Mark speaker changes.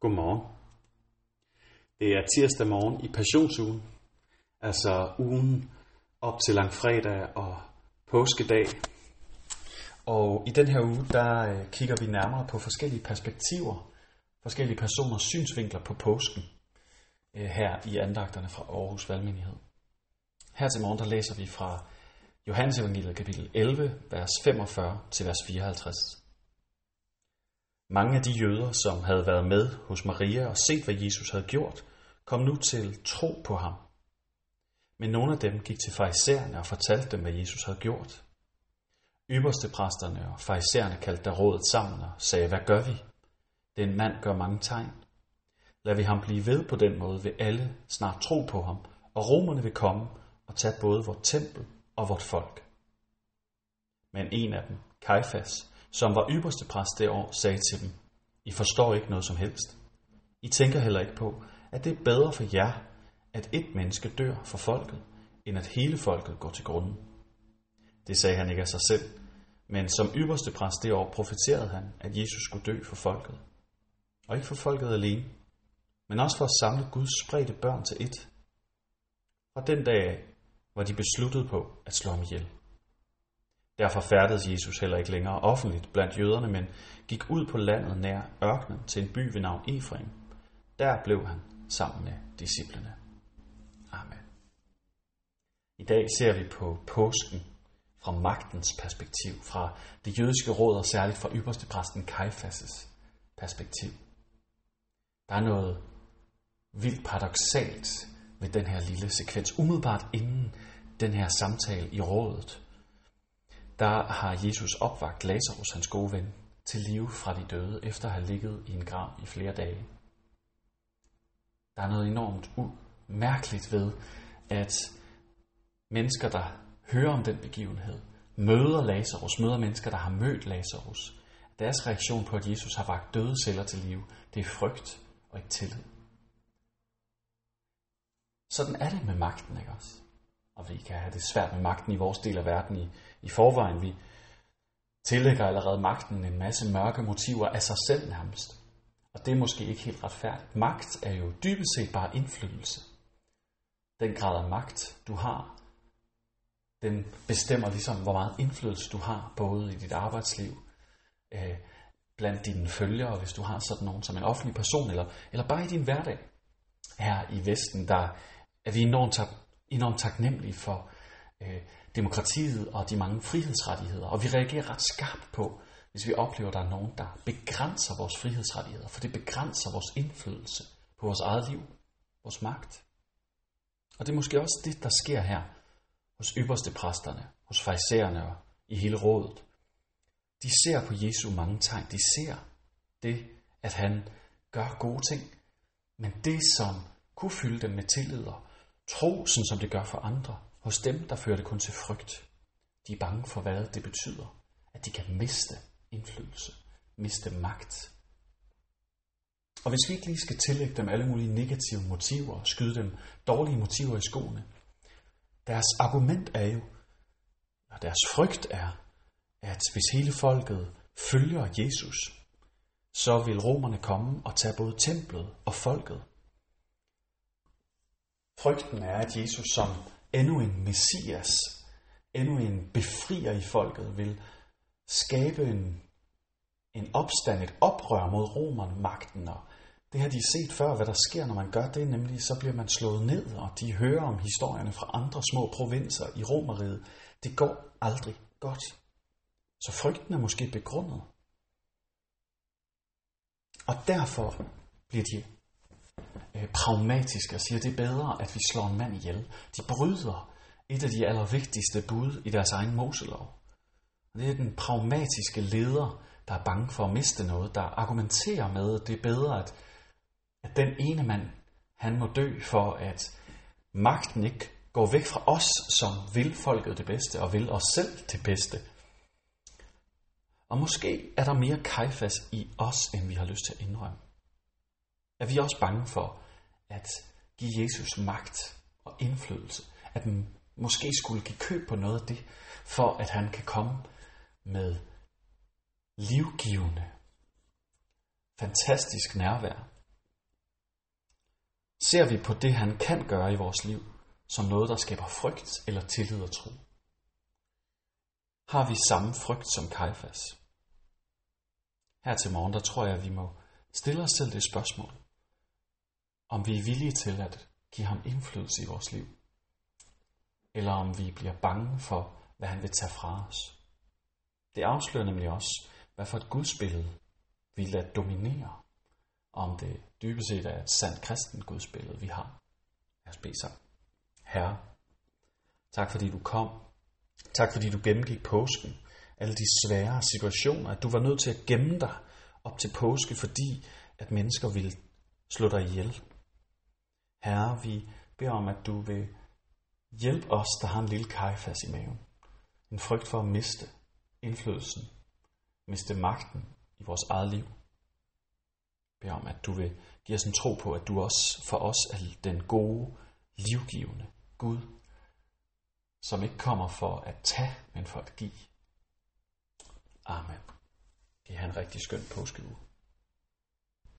Speaker 1: Godmorgen. Det er tirsdag morgen i passionsugen, altså ugen op til langfredag og påskedag. Og i den her uge, der øh, kigger vi nærmere på forskellige perspektiver, forskellige personers synsvinkler på påsken, øh, her i andagterne fra Aarhus Valgmenighed. Her til morgen, der læser vi fra Johannes evangeliet kapitel 11, vers 45 til vers 54. Mange af de jøder, som havde været med hos Maria og set, hvad Jesus havde gjort, kom nu til tro på ham. Men nogle af dem gik til farisæerne og fortalte dem, hvad Jesus havde gjort. Ypperste præsterne og farisæerne kaldte der rådet sammen og sagde, hvad gør vi? Den mand gør mange tegn. Lad vi ham blive ved på den måde, vil alle snart tro på ham, og romerne vil komme og tage både vort tempel og vort folk. Men en af dem, Kajfas, som var ypperste præst det år, sagde til dem, I forstår ikke noget som helst. I tænker heller ikke på, at det er bedre for jer, at et menneske dør for folket, end at hele folket går til grunden. Det sagde han ikke af sig selv, men som ypperste præst det år profeterede han, at Jesus skulle dø for folket. Og ikke for folket alene, men også for at samle Guds spredte børn til et. Fra den dag af var de besluttet på at slå ham ihjel. Derfor færdedes Jesus heller ikke længere offentligt blandt jøderne, men gik ud på landet nær ørkenen til en by ved navn Efraim. Der blev han sammen med disciplene. Amen. I dag ser vi på påsken fra magtens perspektiv, fra det jødiske råd og særligt fra ypperste præsten Kajfas' perspektiv. Der er noget vildt paradoxalt ved den her lille sekvens. Umiddelbart inden den her samtale i rådet, der har Jesus opvagt Lazarus, hans gode ven, til live fra de døde, efter at have ligget i en grav i flere dage. Der er noget enormt mærkeligt ved, at mennesker, der hører om den begivenhed, møder Lazarus, møder mennesker, der har mødt Lazarus. Deres reaktion på, at Jesus har vagt døde celler til live, det er frygt og ikke tillid. Sådan er det med magten, ikke også? Og vi kan have det svært med magten i vores del af verden i, i forvejen. Vi tillægger allerede magten en masse mørke motiver af sig selv nærmest. Og det er måske ikke helt retfærdigt. Magt er jo dybest set bare indflydelse. Den grad af magt, du har, den bestemmer ligesom, hvor meget indflydelse du har, både i dit arbejdsliv, øh, blandt dine følgere, hvis du har sådan nogen som en offentlig person, eller, eller bare i din hverdag. Her i Vesten, der er vi enormt, enormt taknemmelige for øh, demokratiet og de mange frihedsrettigheder. Og vi reagerer ret skarpt på, hvis vi oplever, at der er nogen, der begrænser vores frihedsrettigheder, for det begrænser vores indflydelse på vores eget liv, vores magt. Og det er måske også det, der sker her hos ypperste præsterne, hos farisæerne og i hele rådet. De ser på Jesu mange tegn. De ser det, at han gør gode ting. Men det, som kunne fylde dem med tillid og trosen, som det gør for andre, hos dem, der fører det kun til frygt. De er bange for, hvad det betyder. At de kan miste indflydelse, miste magt. Og hvis vi ikke lige skal tillægge dem alle mulige negative motiver og skyde dem dårlige motiver i skoene, deres argument er jo, og deres frygt er, at hvis hele folket følger Jesus, så vil romerne komme og tage både templet og folket. Frygten er, at Jesus som endnu en messias, endnu en befrier i folket, vil skabe en, en opstand, et oprør mod romerne, magten. Og det har de set før, hvad der sker, når man gør det, nemlig så bliver man slået ned, og de hører om historierne fra andre små provinser i Romeriet. Det går aldrig godt. Så frygten er måske begrundet. Og derfor bliver de øh, pragmatiske og siger, at det er bedre, at vi slår en mand ihjel. De bryder et af de allervigtigste bud i deres egen Moselov. Det er den pragmatiske leder, der er bange for at miste noget, der argumenterer med, at det er bedre, at, at den ene mand, han må dø for, at magten ikke går væk fra os, som vil folket det bedste og vil os selv det bedste. Og måske er der mere kajfas i os, end vi har lyst til at indrømme. Er vi også bange for at give Jesus magt og indflydelse? At den måske skulle give køb på noget af det, for at han kan komme med livgivende, fantastisk nærvær Ser vi på det, han kan gøre i vores liv, som noget, der skaber frygt eller tillid og tro? Har vi samme frygt som Kajfas? Her til morgen, der tror jeg, at vi må stille os selv det spørgsmål, om vi er villige til at give ham indflydelse i vores liv, eller om vi bliver bange for, hvad han vil tage fra os. Det afslører nemlig også, hvad for et gudsbillede vi lader dominere, om det dybest set er et sandt kristen gudsbillede, vi har. Lad os bede sammen. Herre, tak fordi du kom. Tak fordi du gennemgik påsken. Alle de svære situationer, at du var nødt til at gemme dig op til påske, fordi at mennesker ville slå dig ihjel. Herre, vi beder om, at du vil hjælpe os, der har en lille kajfas i maven. En frygt for at miste indflydelsen, miste magten i vores eget liv. Jeg beder om, at du vil give os en tro på, at du også for os er den gode, livgivende Gud, som ikke kommer for at tage, men for at give. Amen. Det er en rigtig skøn påskeuge.